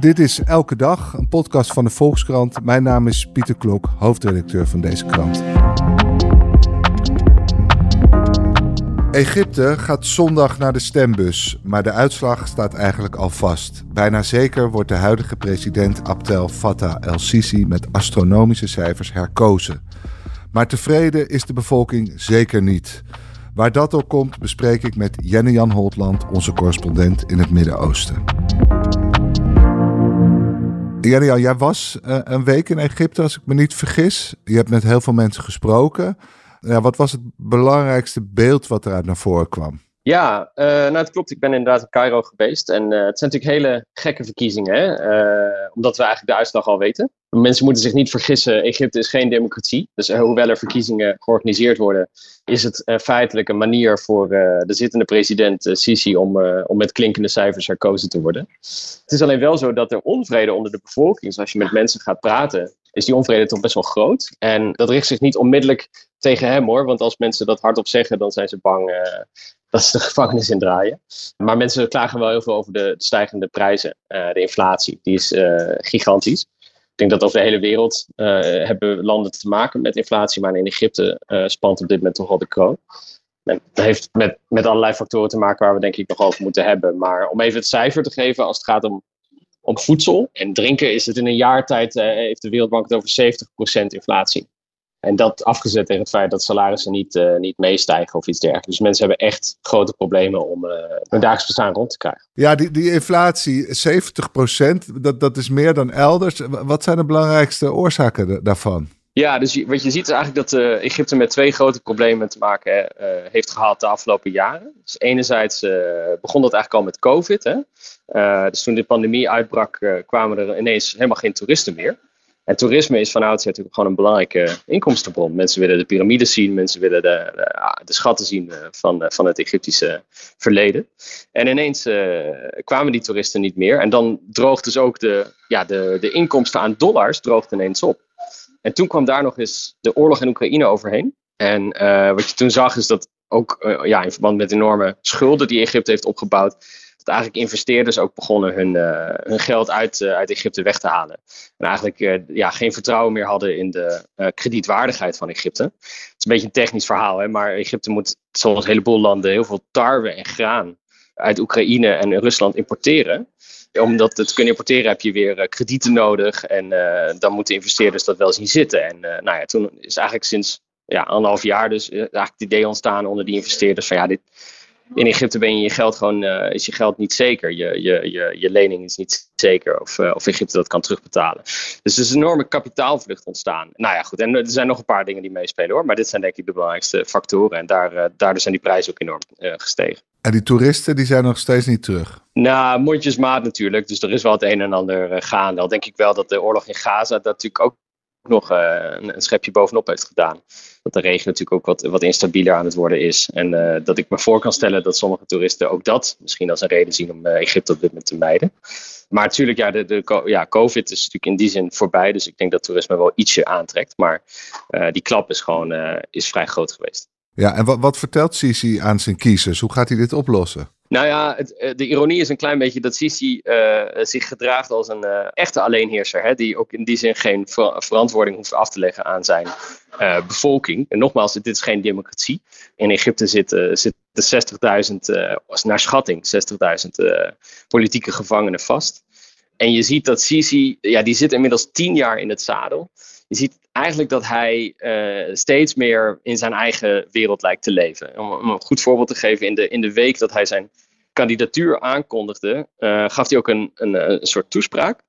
Dit is Elke Dag, een podcast van de Volkskrant. Mijn naam is Pieter Klok, hoofdredacteur van deze krant. Egypte gaat zondag naar de stembus, maar de uitslag staat eigenlijk al vast. Bijna zeker wordt de huidige president Abdel Fattah el-Sisi met astronomische cijfers herkozen. Maar tevreden is de bevolking zeker niet. Waar dat ook komt, bespreek ik met Jenne Jan Holtland, onze correspondent in het Midden-Oosten. Jenne Jan, jij was uh, een week in Egypte, als ik me niet vergis. Je hebt met heel veel mensen gesproken. Wat was het belangrijkste beeld wat eruit naar voren kwam? Ja, uh, nou het klopt. Ik ben inderdaad in Cairo geweest. En uh, het zijn natuurlijk hele gekke verkiezingen, hè? Uh, omdat we eigenlijk de uitslag al weten. Mensen moeten zich niet vergissen, Egypte is geen democratie. Dus hoewel er verkiezingen georganiseerd worden, is het feitelijk een manier voor de zittende president Sisi om, om met klinkende cijfers herkozen te worden. Het is alleen wel zo dat er onvrede onder de bevolking, zoals je met mensen gaat praten, is die onvrede toch best wel groot. En dat richt zich niet onmiddellijk tegen hem hoor, want als mensen dat hardop zeggen, dan zijn ze bang dat ze de gevangenis indraaien. Maar mensen klagen wel heel veel over de, de stijgende prijzen. Uh, de inflatie, die is uh, gigantisch. Ik denk dat over de hele wereld uh, hebben landen te maken met inflatie, maar in Egypte spant op dit moment toch wel de kroon. Dat heeft met, met allerlei factoren te maken waar we denk ik nog over moeten hebben. Maar om even het cijfer te geven, als het gaat om, om voedsel en drinken, is het in een jaar tijd, heeft de Wereldbank het over 70% inflatie. En dat afgezet tegen het feit dat salarissen niet, uh, niet meestijgen of iets dergelijks. Dus mensen hebben echt grote problemen om uh, hun dagelijks bestaan rond te krijgen. Ja, die, die inflatie, 70%, dat, dat is meer dan elders. Wat zijn de belangrijkste oorzaken daarvan? Ja, dus wat je ziet is eigenlijk dat uh, Egypte met twee grote problemen te maken heeft gehad de afgelopen jaren. Dus enerzijds begon dat eigenlijk al met COVID. Hè? dus toen de pandemie uitbrak kwamen er ineens helemaal geen toeristen meer. En toerisme is van oudsher natuurlijk gewoon een belangrijke inkomstenbron. Mensen willen de piramides zien, mensen willen de, de, ah, schatten zien eh, van, eh, van het Egyptische verleden. En ineens uh, kwamen die toeristen niet meer. En dan droogt dus ook de, ja, de, de inkomsten aan dollars droogt ineens op. En toen kwam daar nog eens de oorlog in Oekraïne overheen. En wat je toen zag is dat ook ja, in verband met enorme schulden die Egypte heeft opgebouwd, dat eigenlijk investeerders ook begonnen hun, uh, hun geld uit, uh, uit Egypte weg te halen. En eigenlijk uh, ja, geen vertrouwen meer hadden in de kredietwaardigheid van Egypte. Het is een beetje een technisch verhaal, hè, maar Egypte moet, zoals een heleboel landen, heel veel tarwe en graan uit Oekraïne en Rusland importeren. Om dat te kunnen importeren heb je weer kredieten nodig en dan moeten investeerders dat wel zien zitten. En nou ja, toen is eigenlijk sinds ja, anderhalf jaar dus eigenlijk het idee ontstaan onder die investeerders van ja, dit, in Egypte ben je je geld gewoon, uh, is je geld niet zeker. Je, je, je, je lening is niet zeker of, uh, of Egypte dat kan terugbetalen. Dus er is een enorme kapitaalvlucht ontstaan. Nou ja, goed. En er zijn nog een paar dingen die meespelen hoor. Maar dit zijn denk ik de belangrijkste factoren. En daar, uh, daardoor zijn die prijzen ook enorm gestegen. En die toeristen die zijn nog steeds niet terug? Nou, mondjesmaat natuurlijk. Dus er is wel het een en ander gaande. Al denk ik wel dat de oorlog in Gaza dat natuurlijk ook nog een, een schepje bovenop heeft gedaan dat de regio natuurlijk ook wat, wat instabieler aan het worden is. En uh, dat ik me voor kan stellen dat sommige toeristen ook dat misschien als een reden zien om uh, Egypte op dit moment te mijden. Maar natuurlijk, ja, de, de, ja, COVID is natuurlijk in die zin voorbij. Dus ik denk dat toerisme wel ietsje aantrekt. Maar die klap is gewoon is vrij groot geweest. Ja, en wat, vertelt Sisi aan zijn kiezers? Hoe gaat hij dit oplossen? Nou ja, het, eh, de ironie is een klein beetje dat Sisi uh, zich gedraagt als een uh, echte alleenheerser. Hè, die ook in die zin geen ver verantwoording hoeft af te leggen aan zijn bevolking. En nogmaals, dit is geen democratie. In Egypte zitten, zitten 60.000, naar schatting, 60.000 politieke gevangenen vast. En je ziet dat Sisi, ja, die zit inmiddels tien jaar in het zadel je ziet eigenlijk dat hij uh, steeds meer in zijn eigen wereld lijkt te leven. Om, om, een goed voorbeeld te geven, in de, in de week dat hij zijn kandidatuur aankondigde, uh, gaf hij ook een, een, een, soort toespraak.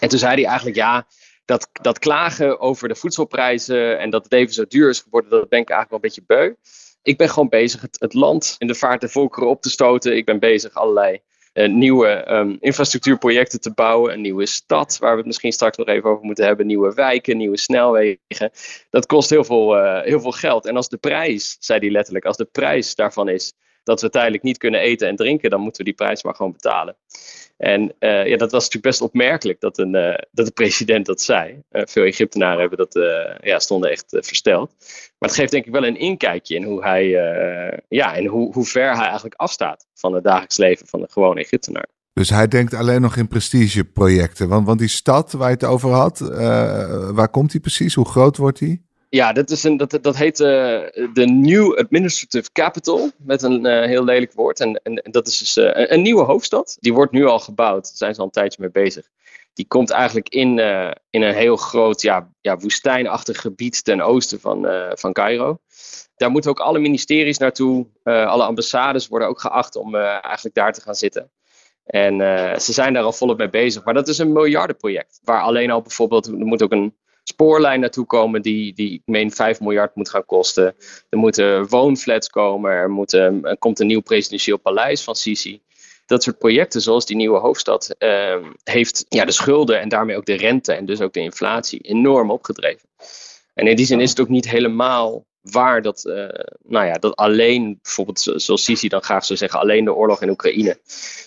En toen zei hij eigenlijk, ja, dat, dat klagen over de voedselprijzen en dat het leven zo duur is geworden, dat ben ik eigenlijk wel een beetje beu. Ik ben gewoon bezig het, het land in de vaart der volkeren op te stoten. Ik ben bezig allerlei nieuwe um, infrastructuurprojecten te bouwen. Een nieuwe stad, waar we het misschien straks nog even over moeten hebben. Nieuwe wijken, nieuwe snelwegen. Dat kost heel veel, uh, heel veel geld. En als de prijs, zei hij letterlijk, als de prijs daarvan is dat we tijdelijk niet kunnen eten en drinken, dan moeten we die prijs maar gewoon betalen. En uh, ja, dat was natuurlijk best opmerkelijk dat, een, uh, dat de president dat zei. Uh, veel Egyptenaren hebben dat, ja, stonden echt versteld. Maar het geeft denk ik wel een inkijkje in hoe hij, ja, in hoe, hoe ver hij eigenlijk afstaat van het dagelijks leven van de gewone Egyptenaar. Dus hij denkt alleen nog in prestigeprojecten. Want, want die stad waar je het over had, waar komt die precies? Hoe groot wordt die? Ja, dat, is een, dat, dat heet uh, de New Administrative Capital, met een uh, heel lelijk woord. En, en, dat is dus uh, een, nieuwe hoofdstad. Die wordt nu al gebouwd, daar zijn ze al een tijdje mee bezig. Die komt eigenlijk in, in een heel groot ja, ja, woestijnachtig gebied ten oosten van, van Cairo. Daar moeten ook alle ministeries naartoe. alle ambassades worden ook geacht om eigenlijk daar te gaan zitten. En ze zijn daar al volop mee bezig. Maar dat is een miljardenproject. Waar alleen al bijvoorbeeld, er moet ook een spoorlijn naartoe komen die, die ik meen 5 miljard moet gaan kosten. Er moeten woonflats komen, er, moet, er komt een nieuw presidentieel paleis van Sisi. Dat soort projecten, zoals die nieuwe hoofdstad, uh, heeft ja, de schulden en daarmee ook de rente en dus ook de inflatie enorm opgedreven. En in die zin is het ook niet helemaal waar dat, uh, nou ja, dat alleen, bijvoorbeeld zoals Sisi dan graag zou zeggen, alleen de oorlog in Oekraïne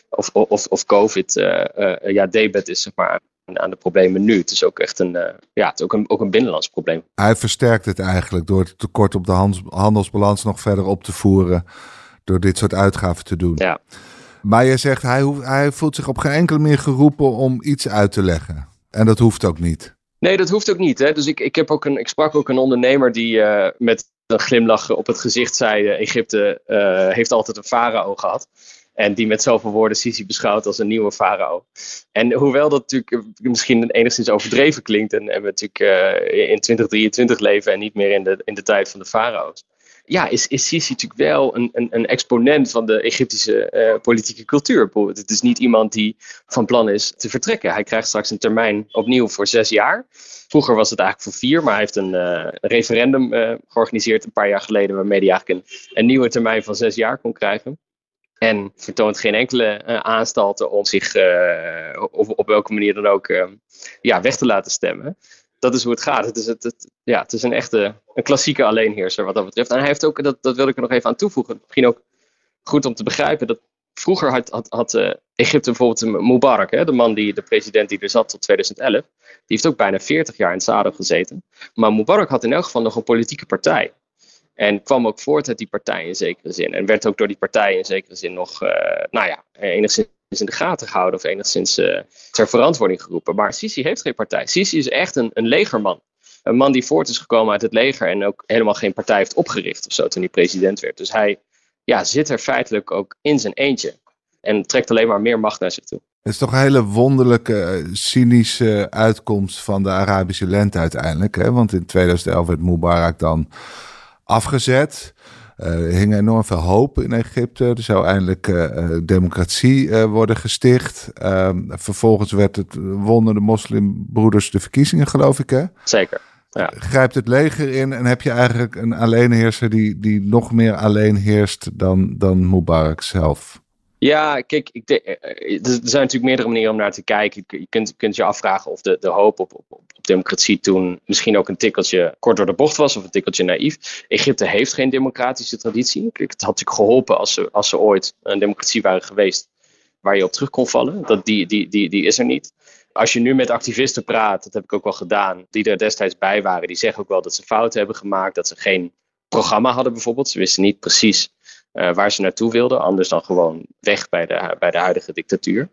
of, of, of COVID uh, ja, debet is, zeg maar, aan de problemen nu. Het is ook echt een, uh, ja, het is ook een, ook een binnenlands probleem. Hij versterkt het eigenlijk door het tekort op de handelsbalans nog verder op te voeren. Door dit soort uitgaven te doen. Ja. Maar je zegt, hij, hoeft, hij voelt zich op geen enkele manier geroepen om iets uit te leggen. En dat hoeft ook niet. Nee, dat hoeft ook niet. Hè? Dus ik, ik, heb ook een, ik sprak ook een ondernemer die uh, met een glimlach op het gezicht zei: Egypte uh, heeft altijd een farao gehad. En die met zoveel woorden Sisi beschouwt als een nieuwe farao. En hoewel dat natuurlijk misschien enigszins overdreven klinkt. En, we natuurlijk uh, in 2023 leven en niet meer in de, in de tijd van de farao's. Ja, is, is Sisi natuurlijk wel een, een, een exponent van de Egyptische uh, politieke cultuur. Het is niet iemand die van plan is te vertrekken. Hij krijgt straks een termijn opnieuw voor zes jaar. Vroeger was het eigenlijk voor vier, maar hij heeft een uh, referendum georganiseerd een paar jaar geleden. Waarmee hij eigenlijk een nieuwe termijn van zes jaar kon krijgen. En vertoont geen enkele uh, om zich uh, op, welke manier dan ook uh, ja, weg te laten stemmen. Dat is hoe het gaat. Het is, het, ja, het is een echte een klassieke alleenheerser wat dat betreft. En hij heeft ook, dat, dat wil ik er nog even aan toevoegen, misschien ook goed om te begrijpen, dat vroeger had, had, had Egypte bijvoorbeeld Mubarak, hè, de man die, de president die er zat tot 2011, die heeft ook bijna 40 jaar in het zadel gezeten. Maar Mubarak had in elk geval nog een politieke partij. En kwam ook voort uit die partij in zekere zin. En werd ook door die partij in zekere zin nog, uh, nou ja, enigszins in de gaten gehouden of enigszins uh, ter verantwoording geroepen. Maar Sisi heeft geen partij. Sisi is echt een, een legerman. Een man die voort is gekomen uit het leger en ook helemaal geen partij heeft opgericht of zo toen hij president werd. Dus hij ja, zit er feitelijk ook in zijn eentje. En trekt alleen maar meer macht naar zich toe. Het is toch een hele wonderlijke, eh, cynische uitkomst van de Arabische lente uiteindelijk. Hè? Want in 2011 werd Mubarak dan afgezet. Uh, er hing enorm veel hoop in Egypte. Er zou eindelijk uh, democratie uh, worden gesticht. Ehm, vervolgens werd het, wonnen de moslimbroeders de verkiezingen, geloof ik, hè? Zeker. Ja. Grijpt het leger in en heb je eigenlijk een alleenheerser die, die nog meer alleen heerst dan, dan Mubarak zelf. Ja, kijk, ik de, er zijn natuurlijk meerdere manieren om naar te kijken. Je kunt, kunt je afvragen of de, de hoop op, op, op democratie toen misschien ook een tikkeltje kort door de bocht was of een tikkeltje naïef. Egypte heeft geen democratische traditie. Het had natuurlijk geholpen als ze, als ze ooit een democratie waren geweest waar je op terug kon vallen. Dat, die, die, die, die is er niet. Als je nu met activisten praat, dat heb ik ook wel gedaan, die er destijds bij waren, die zeggen ook wel dat ze fouten hebben gemaakt, dat ze geen programma hadden bijvoorbeeld. Ze wisten niet precies uh, waar ze naartoe wilden, anders dan gewoon weg bij de, bij de huidige dictatuur.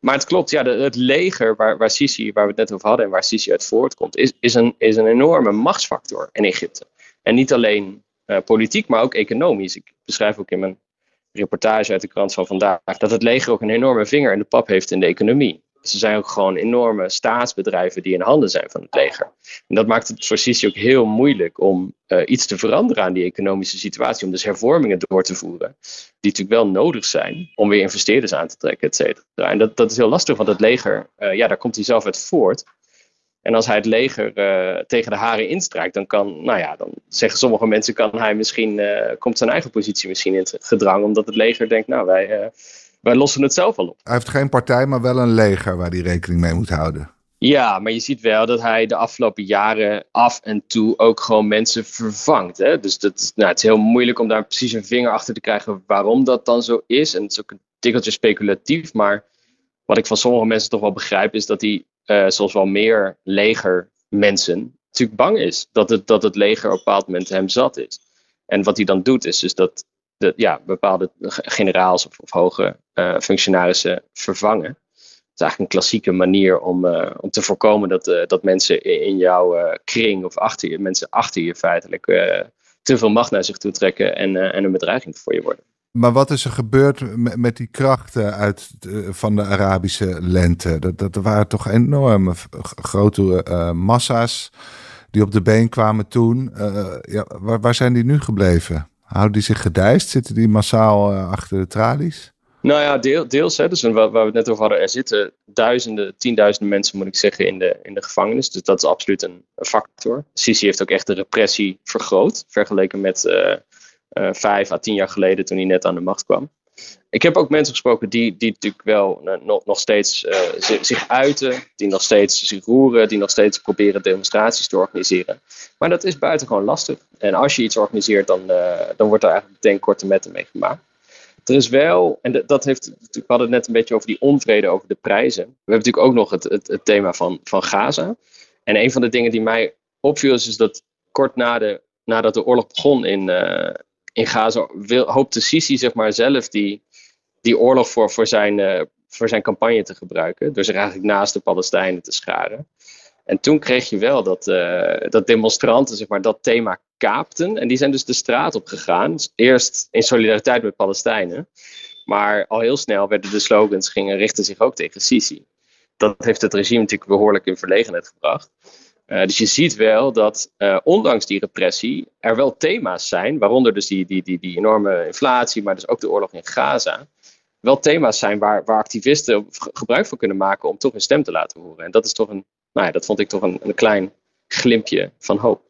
Maar het klopt, ja, het leger waar, waar Sisi, waar we het net over hadden en waar Sisi uit voortkomt, is, is, een, is een enorme machtsfactor in Egypte. En niet alleen uh, politiek, maar ook economisch. Ik beschrijf ook in mijn reportage uit de krant van vandaag dat het leger ook een enorme vinger in de pap heeft in de economie. Ze zijn ook gewoon enorme staatsbedrijven die in handen zijn van het leger. En dat maakt het voor Sisi ook heel moeilijk om uh, iets te veranderen aan die economische situatie. Om dus hervormingen door te voeren. Die natuurlijk wel nodig zijn om weer investeerders aan te trekken, et cetera. En dat, dat is heel lastig, want het leger, uh, ja, daar komt hij zelf uit voort. En als hij het leger uh, tegen de haren instrijkt, dan kan, nou ja, dan zeggen sommige mensen, kan hij misschien, komt zijn eigen positie misschien in gedrang, omdat het leger denkt, nou, wij wij lossen het zelf al op. Hij heeft geen partij, maar wel een leger waar hij rekening mee moet houden. Ja, maar je ziet wel dat hij de afgelopen jaren af en toe ook gewoon mensen vervangt. Hè? Dus dat, nou, het is heel moeilijk om daar precies een vinger achter te krijgen waarom dat dan zo is. En het is ook een tikkeltje speculatief. Maar wat ik van sommige mensen toch wel begrijp, is dat hij, uh, zoals wel meer legermensen, natuurlijk bang is dat het, dat het leger op een bepaald moment hem zat is. En wat hij dan doet, is dus dat de, ja, bepaalde generaals of, of hoge functionarissen vervangen. Het is eigenlijk een klassieke manier om, om te voorkomen dat, dat mensen in, jouw kring of achter je, mensen achter je feitelijk te veel macht naar zich toe trekken en, en een bedreiging voor je worden. Maar wat is er gebeurd met, die krachten uit, van de Arabische lente? Dat, dat waren toch enorme grote massa's die op de been kwamen toen. Ja, waar, waar, zijn die nu gebleven? Houden die zich gedijst? Zitten die massaal uh, achter de tralies? Nou ja, deel, deels. Hè, dus waar, waar, we het net over hadden, er zitten duizenden, tienduizenden mensen, moet ik zeggen, in de, in de gevangenis. Dus dat is absoluut een, factor. Sisi heeft ook echt de repressie vergroot, vergeleken met uh, vijf à tien jaar geleden toen hij net aan de macht kwam. Ik heb ook mensen gesproken die, die natuurlijk wel uh, nog, nog steeds uh, zich uiten, die nog steeds zich roeren, die nog steeds proberen demonstraties te organiseren. Maar dat is buitengewoon lastig. En als je iets organiseert, dan, dan wordt er eigenlijk meteen korte metten mee gemaakt. Er is wel, en dat heeft, we hadden het net een beetje over die onvrede over de prijzen. We hebben natuurlijk ook nog het, het, het thema van, van Gaza. En een van de dingen die mij opviel is, is dat kort na de, nadat de oorlog begon in, in Gaza wil, hoopte Sisi zeg maar, zelf die, die oorlog voor, voor, zijn, uh, voor zijn campagne te gebruiken. Door zich eigenlijk naast de Palestijnen te scharen. En toen kreeg je wel dat, uh, dat demonstranten zeg maar, dat thema kaapten. En die zijn dus de straat op gegaan. Dus eerst in solidariteit met Palestijnen. Maar al heel snel werden de slogans gingen richten zich ook tegen Sisi. Dat heeft het regime natuurlijk behoorlijk in verlegenheid gebracht. Uh, dus je ziet wel dat ondanks die repressie er wel thema's zijn, waaronder dus die, die, die, die enorme inflatie, maar dus ook de oorlog in Gaza, wel thema's zijn waar, waar activisten gebruik van kunnen maken om toch hun stem te laten horen. En dat is toch een, nou ja, dat vond ik toch een, een klein glimpje van hoop.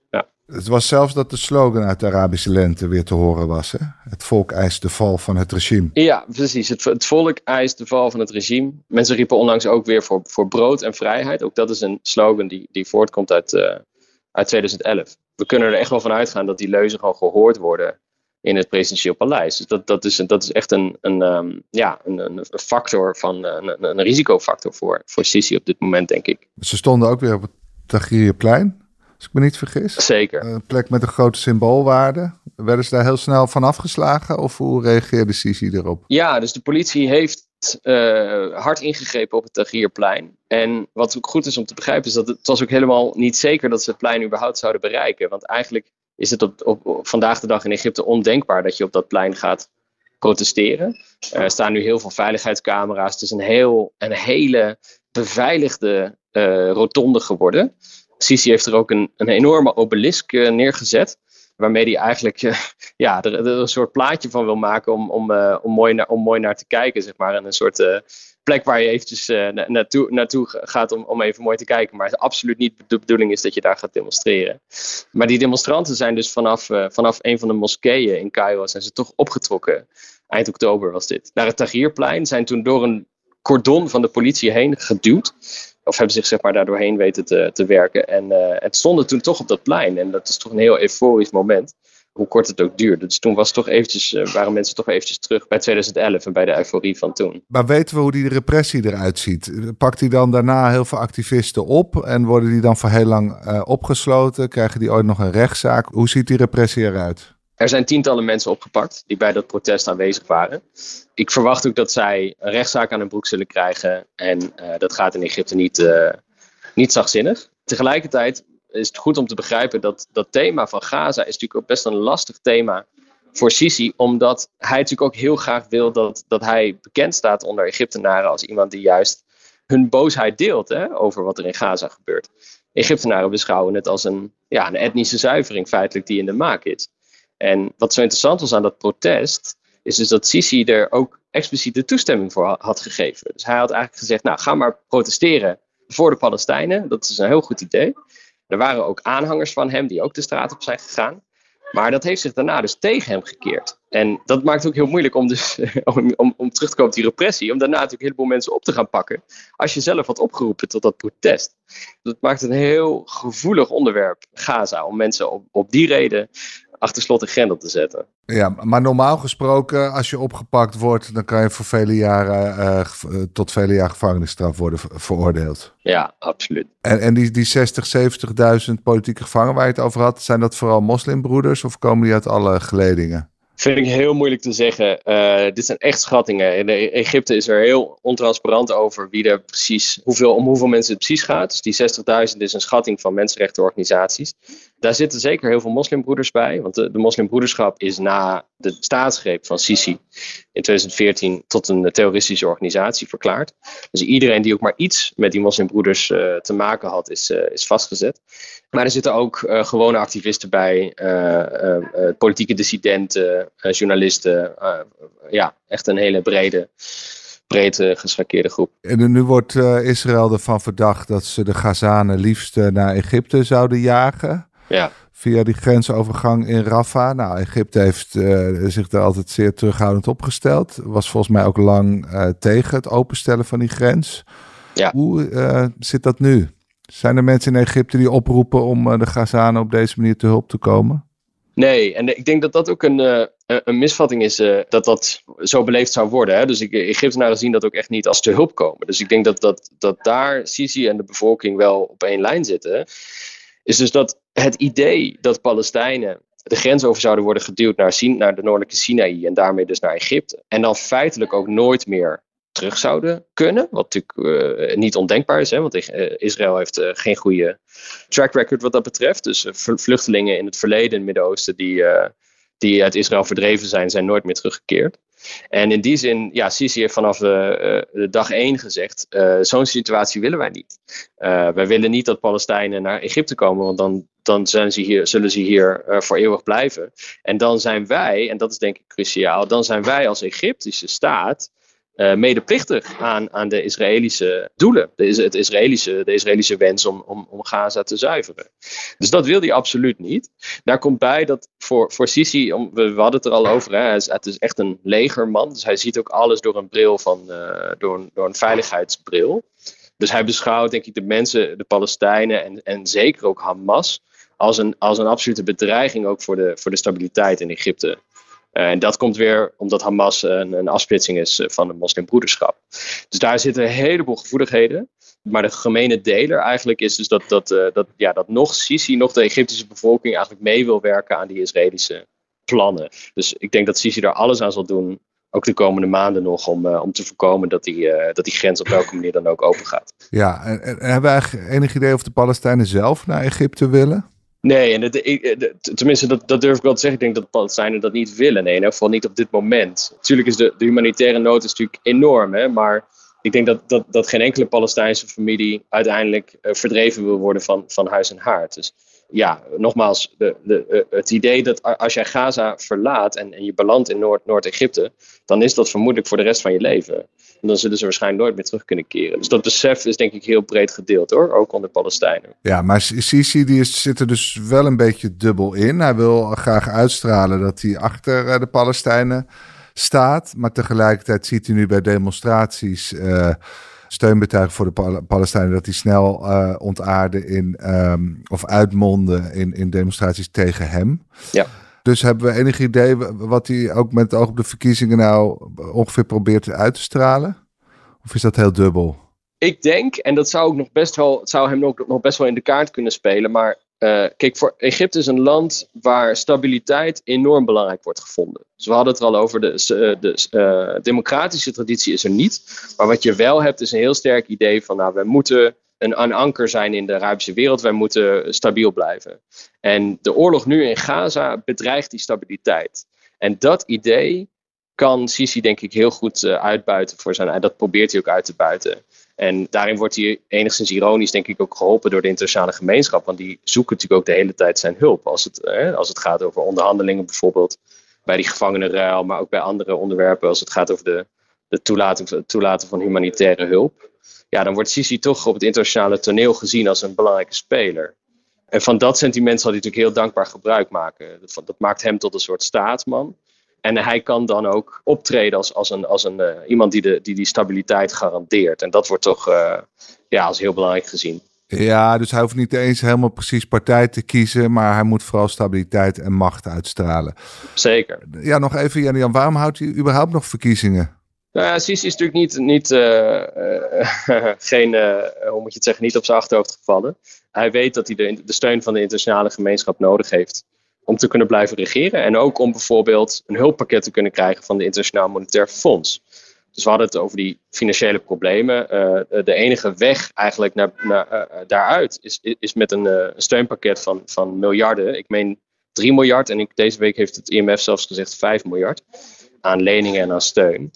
Het was zelfs dat de slogan uit de Arabische lente weer te horen was. Hè? Het volk eist de val van het regime. Ja, precies. Het, het, volk eist de val van het regime. Mensen riepen onlangs ook weer voor, voor brood en vrijheid. Ook dat is een slogan die, die voortkomt uit, uh, uit 2011. We kunnen er echt wel van uitgaan dat die leuzen gewoon gehoord worden in het presidentieel paleis. Dus dat, dat, is, dat is echt een, een, um, ja, een, een factor van een, een risicofactor voor, voor Sisi op dit moment, denk ik. Ze stonden ook weer op het Tahrirplein als ik me niet vergis. Zeker. Een plek met een grote symboolwaarde. Werden ze daar heel snel van afgeslagen of hoe reageerde Sisi erop? Ja, dus de politie heeft uh, hard ingegrepen op het Tahrirplein. En wat ook goed is om te begrijpen is dat het was ook helemaal niet zeker dat ze het plein überhaupt zouden bereiken. Want eigenlijk is het op, vandaag de dag in Egypte ondenkbaar dat je op dat plein gaat protesteren. Er staan nu heel veel veiligheidscamera's. Het is een, heel, een hele beveiligde uh, rotonde geworden. Sisi heeft er ook een, een enorme obelisk uh, neergezet. Waarmee hij eigenlijk uh, ja, er, een soort plaatje van wil maken om, om, om, mooi, naar, om mooi naar te kijken. Zeg maar. En een soort plek waar je eventjes na, naartoe, naartoe gaat om, om even mooi te kijken. Maar het absoluut niet de bedoeling is dat je daar gaat demonstreren. Maar die demonstranten zijn dus vanaf, vanaf een van de moskeeën in Cairo zijn ze toch opgetrokken. Eind oktober was dit. Naar het Tahrirplein zijn toen door een cordon van de politie heen geduwd of hebben zich zeg maar, daardoorheen weten te, te werken. En uh, het stonden toen toch op dat plein. En dat is toch een heel euforisch moment. Hoe kort het ook duurde. Dus toen was toch eventjes, uh, waren mensen toch eventjes terug bij 2011 en bij de euforie van toen. Maar weten we hoe die repressie eruit ziet? Pakt hij dan daarna heel veel activisten op en worden die dan voor heel lang uh, opgesloten? Krijgen die ooit nog een rechtszaak? Hoe ziet die repressie eruit? Er zijn tientallen mensen opgepakt die bij dat protest aanwezig waren. Ik verwacht ook dat zij een rechtszaak aan hun broek zullen krijgen. En uh, dat gaat in Egypte niet, uh, niet zachtzinnig. Tegelijkertijd is het goed om te begrijpen dat dat thema van Gaza is natuurlijk ook best een lastig thema voor Sisi. Omdat hij natuurlijk ook heel graag wil dat, dat hij bekend staat onder Egyptenaren als iemand die juist hun boosheid deelt hè, over wat er in Gaza gebeurt. Egyptenaren beschouwen het als een, ja, een etnische zuivering feitelijk die in de maak is. En wat zo interessant was aan dat protest, is dus dat Sisi er ook expliciet de toestemming voor had gegeven. Dus hij had eigenlijk gezegd, nou ga maar protesteren voor de Palestijnen. Dat is een heel goed idee. Er waren ook aanhangers van hem die ook de straat op zijn gegaan. Maar dat heeft zich daarna dus tegen hem gekeerd. En dat maakt het ook heel moeilijk om, dus, om, om, terug te komen op die repressie. Om daarna natuurlijk een heleboel mensen op te gaan pakken. Als je zelf had opgeroepen tot dat protest. Dat maakt een heel gevoelig onderwerp, Gaza. Om mensen op die reden achter slot en grendel te zetten. Ja, maar normaal gesproken, als je opgepakt wordt, dan kan je voor vele jaren uh, tot vele jaar gevangenisstraf worden veroordeeld. Ja, absoluut. En, en die, die 60, 70.000 politieke gevangenen waar je het over had, zijn dat vooral moslimbroeders of komen die uit alle geledingen? Vind ik heel moeilijk te zeggen. Uh, dit zijn echt schattingen. In Egypte is er heel ontransparant over wie er precies, hoeveel, om hoeveel mensen het precies gaat. Dus die 60.000 is een schatting van mensenrechtenorganisaties. Daar zitten zeker heel veel moslimbroeders bij. Want de, de moslimbroederschap is na de staatsgreep van Sisi in 2014 tot een terroristische organisatie verklaard. Dus iedereen die ook maar iets met die moslimbroeders uh, te maken had, is, uh, is vastgezet. Maar er zitten ook uh, gewone activisten bij, politieke dissidenten, journalisten. ja, echt een hele brede breed geschakeerde groep. En nu wordt Israël ervan verdacht dat ze de Gazanen liefst naar Egypte zouden jagen. Ja. Via die grensovergang in Rafah. Nou, Egypte heeft uh, zich daar altijd zeer terughoudend opgesteld. Was volgens mij ook lang uh, tegen het openstellen van die grens. Ja. Hoe uh, zit dat nu? Zijn er mensen in Egypte die oproepen om de Gazanen op deze manier te hulp te komen? Nee, en ik denk dat dat ook een, een misvatting is dat dat zo beleefd zou worden. Hè? Dus ik, Egyptenaren zien dat ook echt niet als te hulp komen. Dus ik denk dat, dat, dat daar Sisi en de bevolking wel op één lijn zitten. Is dus dat het idee dat Palestijnen de grens over zouden worden geduwd naar, naar de noordelijke Sinaï en daarmee dus naar Egypte. En dan feitelijk ook nooit meer terug zouden kunnen. Wat natuurlijk uh, niet ondenkbaar is, hè, want uh, Israël heeft uh, geen goede track record wat dat betreft. Dus vluchtelingen in het verleden in het Midden-Oosten die, die uit Israël verdreven zijn, zijn nooit meer teruggekeerd. En in die zin, ja, Sisi heeft vanaf de dag één gezegd: zo'n situatie willen wij niet. wij willen niet dat Palestijnen naar Egypte komen, want dan dan zijn ze hier, zullen ze hier uh, voor eeuwig blijven. En dan zijn wij, en dat is denk ik cruciaal, dan zijn wij als Egyptische staat uh, medeplichtig aan, aan de Israëlische doelen. De, het Israëlische, de Israëlische wens om, om, om Gaza te zuiveren. Dus dat wil hij absoluut niet. Daar komt bij dat voor, voor Sisi, om, we, hadden het er al over, hè, het is echt een legerman. Dus hij ziet ook alles door een bril van, uh, door, door een veiligheidsbril. Dus hij beschouwt, denk ik, de mensen, de Palestijnen en, en zeker ook Hamas als een, als een absolute bedreiging ook voor de, voor de stabiliteit in Egypte. Uh, en dat komt weer omdat Hamas een, een afsplitsing is eh, van de moslimbroederschap. Dus daar zitten een heleboel gevoeligheden. Maar de gemene deler eigenlijk is dus dat, dat, uh, dat, ja, dat nog Sisi, nog de Egyptische bevolking eigenlijk mee wil werken aan die Israëlische plannen. Dus ik denk dat Sisi daar alles aan zal doen, ook de komende maanden nog, om, om te voorkomen dat die, dat die grens op welke manier dan ook open gaat. Ja, en, en hebben we eigenlijk enig idee of de Palestijnen zelf naar Egypte willen? Nee, en het, tenminste, dat, dat durf ik wel te zeggen. Ik denk dat de Palestijnen dat niet willen. Nee, in ieder geval niet op dit moment. Natuurlijk is de, de humanitaire nood is natuurlijk enorm, hè, maar ik denk dat, dat, dat geen enkele Palestijnse familie uiteindelijk uh, verdreven wil worden van, van huis en haard. Dus ja, nogmaals, de, de, eh, het idee dat als jij Gaza verlaat en, je belandt in Noord, Noord-Egypte, dan is dat vermoedelijk voor de rest van je leven. En dan zullen ze waarschijnlijk nooit meer terug kunnen keren. Dus dat besef is denk ik heel breed gedeeld hoor, ook onder Palestijnen. Ja, maar Sisi die zit er dus wel een beetje dubbel in. Hij wil graag uitstralen dat hij achter eh, de Palestijnen staat, maar tegelijkertijd ziet hij nu bij demonstraties... Uh, steunbetuigen voor de Palestijnen, dat die snel uh, ontaarden in, um, of uitmonden in, in demonstraties tegen hem. Ja. Dus hebben we enig idee wat hij ook met het oog op de verkiezingen nou ongeveer probeert uit te stralen? Of is dat heel dubbel? Ik denk, en dat zou ook nog best wel, zou hem ook nog best wel in de kaart kunnen spelen, maar uh, kijk, voor Egypte is een land waar stabiliteit enorm belangrijk wordt gevonden. Dus we hadden het er al over, de, eh, de uh, democratische traditie is er niet. Maar wat je wel hebt is een heel sterk idee van, nou, we moeten een, een anker zijn in de Arabische wereld, wij moeten stabiel blijven. En de oorlog nu in Gaza bedreigt die stabiliteit. En dat idee kan Sisi denk ik heel goed uitbuiten voor zijn. En dat probeert hij ook uit te buiten. En daarin wordt hij enigszins ironisch, denk ik, ook geholpen door de internationale gemeenschap. Want die zoeken natuurlijk ook de hele tijd zijn hulp. Als het, als het gaat over onderhandelingen bijvoorbeeld, bij die gevangenenruil, maar ook bij andere onderwerpen, als het gaat over de, de toelaten, toelaten van humanitaire hulp. Ja, dan wordt Sisi toch op het internationale toneel gezien als een belangrijke speler. En van dat sentiment zal hij natuurlijk heel dankbaar gebruik maken. Dat, dat maakt hem tot een soort staatsman. En hij kan dan ook optreden als, als, een, als een, uh, iemand die, de, die die stabiliteit garandeert. En dat wordt toch uh, ja, als heel belangrijk gezien. Ja, dus hij hoeft niet eens helemaal precies partij te kiezen, maar hij moet vooral stabiliteit en macht uitstralen. Zeker. Ja, nog even, Jan, waarom houdt hij überhaupt nog verkiezingen? Nou ja, Sisi is natuurlijk niet, niet uh, geen, hoe moet je het zeggen, niet op zijn achterhoofd gevallen. Hij weet dat hij de, de steun van de internationale gemeenschap nodig heeft om te kunnen blijven regeren. En ook om bijvoorbeeld een hulppakket te kunnen krijgen van de Internationaal Monetair Fonds. Dus we hadden het over die financiële problemen. Uh, de enige weg eigenlijk naar, naar, uh, daaruit is, is met een, uh, steunpakket van, van miljarden. Ik meen 3 miljard en deze week heeft het IMF zelfs gezegd 5 miljard aan leningen en aan steun.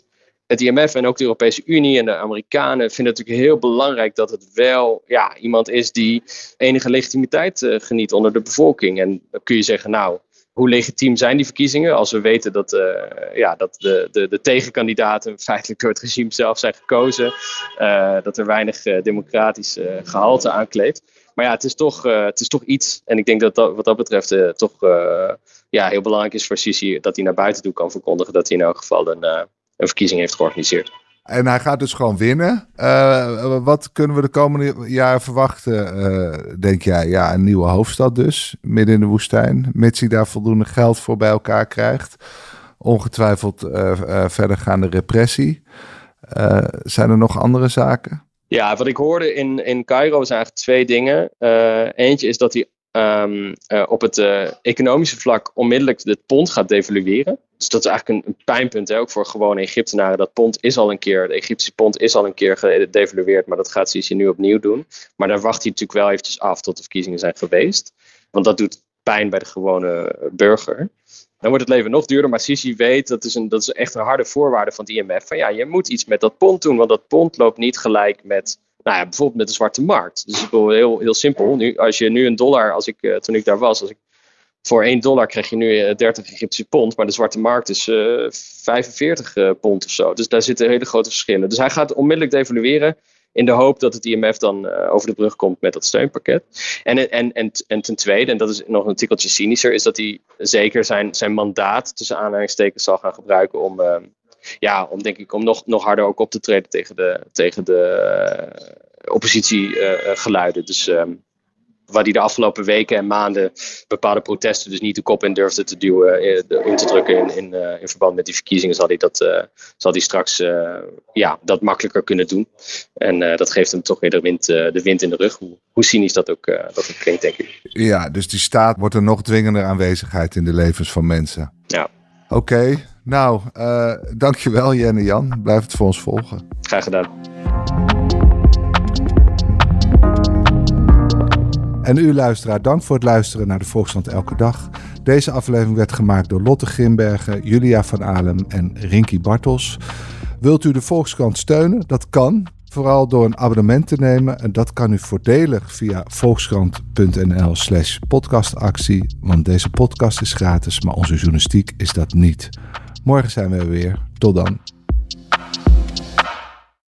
Het IMF en ook de Europese Unie en de Amerikanen vinden het natuurlijk heel belangrijk dat het wel ja, iemand is die enige legitimiteit geniet onder de bevolking. En dan kun je zeggen, nou, hoe legitiem zijn die verkiezingen als we weten dat, uh, ja, dat de, de, de tegenkandidaten feitelijk door het regime zelf zijn gekozen. Uh, dat er weinig democratisch gehalte aankleedt. Maar ja, het is toch, het is toch iets. En ik denk dat, dat wat dat betreft toch ja, heel belangrijk is voor Sisi dat hij naar buiten toe kan verkondigen dat hij in elk geval een, een verkiezing heeft georganiseerd. En hij gaat dus gewoon winnen. Uh, wat kunnen we de komende jaren verwachten, uh, denk jij? Ja, een nieuwe hoofdstad dus, midden in de woestijn. Mits hij daar voldoende geld voor bij elkaar krijgt. Ongetwijfeld uh, verdergaande repressie. zijn er nog andere zaken? Ja, wat ik hoorde in, in Cairo zijn eigenlijk twee dingen. eentje is dat hij um, uh, op het uh, economische vlak onmiddellijk het pond gaat devalueren. Dus dat is eigenlijk een, een pijnpunt hè, ook voor gewone Egyptenaren. Dat pond is al een keer, de Egyptische pond is al een keer gedevalueerd, maar dat gaat Sisi nu opnieuw doen. Maar daar wacht hij natuurlijk wel eventjes af tot de verkiezingen zijn geweest. Want dat doet pijn bij de gewone burger. Dan wordt het leven nog duurder, maar Sisi weet, dat is, een, dat is echt een harde voorwaarde van het IMF, van ja, je moet iets met dat pond doen, want dat pond loopt niet gelijk met nou ja, bijvoorbeeld met de zwarte markt. Dus heel, heel simpel. Nu, als je nu een dollar, als ik, uh, toen ik daar was, als ik, voor 1 dollar krijg je nu 30 eh, Egyptische pond, maar de zwarte markt is uh, 45 uh, pond of zo. Dus daar zitten hele grote verschillen. Dus hij gaat onmiddellijk devalueren in de hoop dat het IMF dan over de brug komt met dat steunpakket. En, en, en, en ten tweede, en dat is nog een tikkeltje cynischer, is dat hij zeker zijn, zijn mandaat tussen aanhalingstekens zal gaan gebruiken om ja, om denk ik om nog, nog harder ook op te treden tegen de, tegen de uh, oppositiegeluiden. dus um, waar die de afgelopen weken en maanden bepaalde protesten dus niet de kop in durfde te duwen, in te drukken in, in, uh, in verband met die verkiezingen, zal hij dat uh, zal hij straks uh, ja, dat makkelijker kunnen doen. En dat geeft hem toch weer de wind, de wind in de rug, hoe, hoe cynisch dat ook, dat ook klinkt, denk ik. Ja, dus die staat wordt een nog dwingender aanwezigheid in de levens van mensen. Ja. Oké, okay. Nou, uh, dankjewel Jenne Jan. Blijf het voor ons volgen. Graag gedaan. En u luisteraar, dank voor het luisteren naar de Volkskrant Elke Dag. Deze aflevering werd gemaakt door Lotte Grimbergen, Julia van Alem en Rinky Bartels. Wilt u de Volkskrant steunen? Dat kan. Vooral door een abonnement te nemen. En dat kan u voordelig via volkskrant.nl slash podcastactie. Want deze podcast is gratis, maar onze journalistiek is dat niet. Morgen zijn we weer. Tot dan.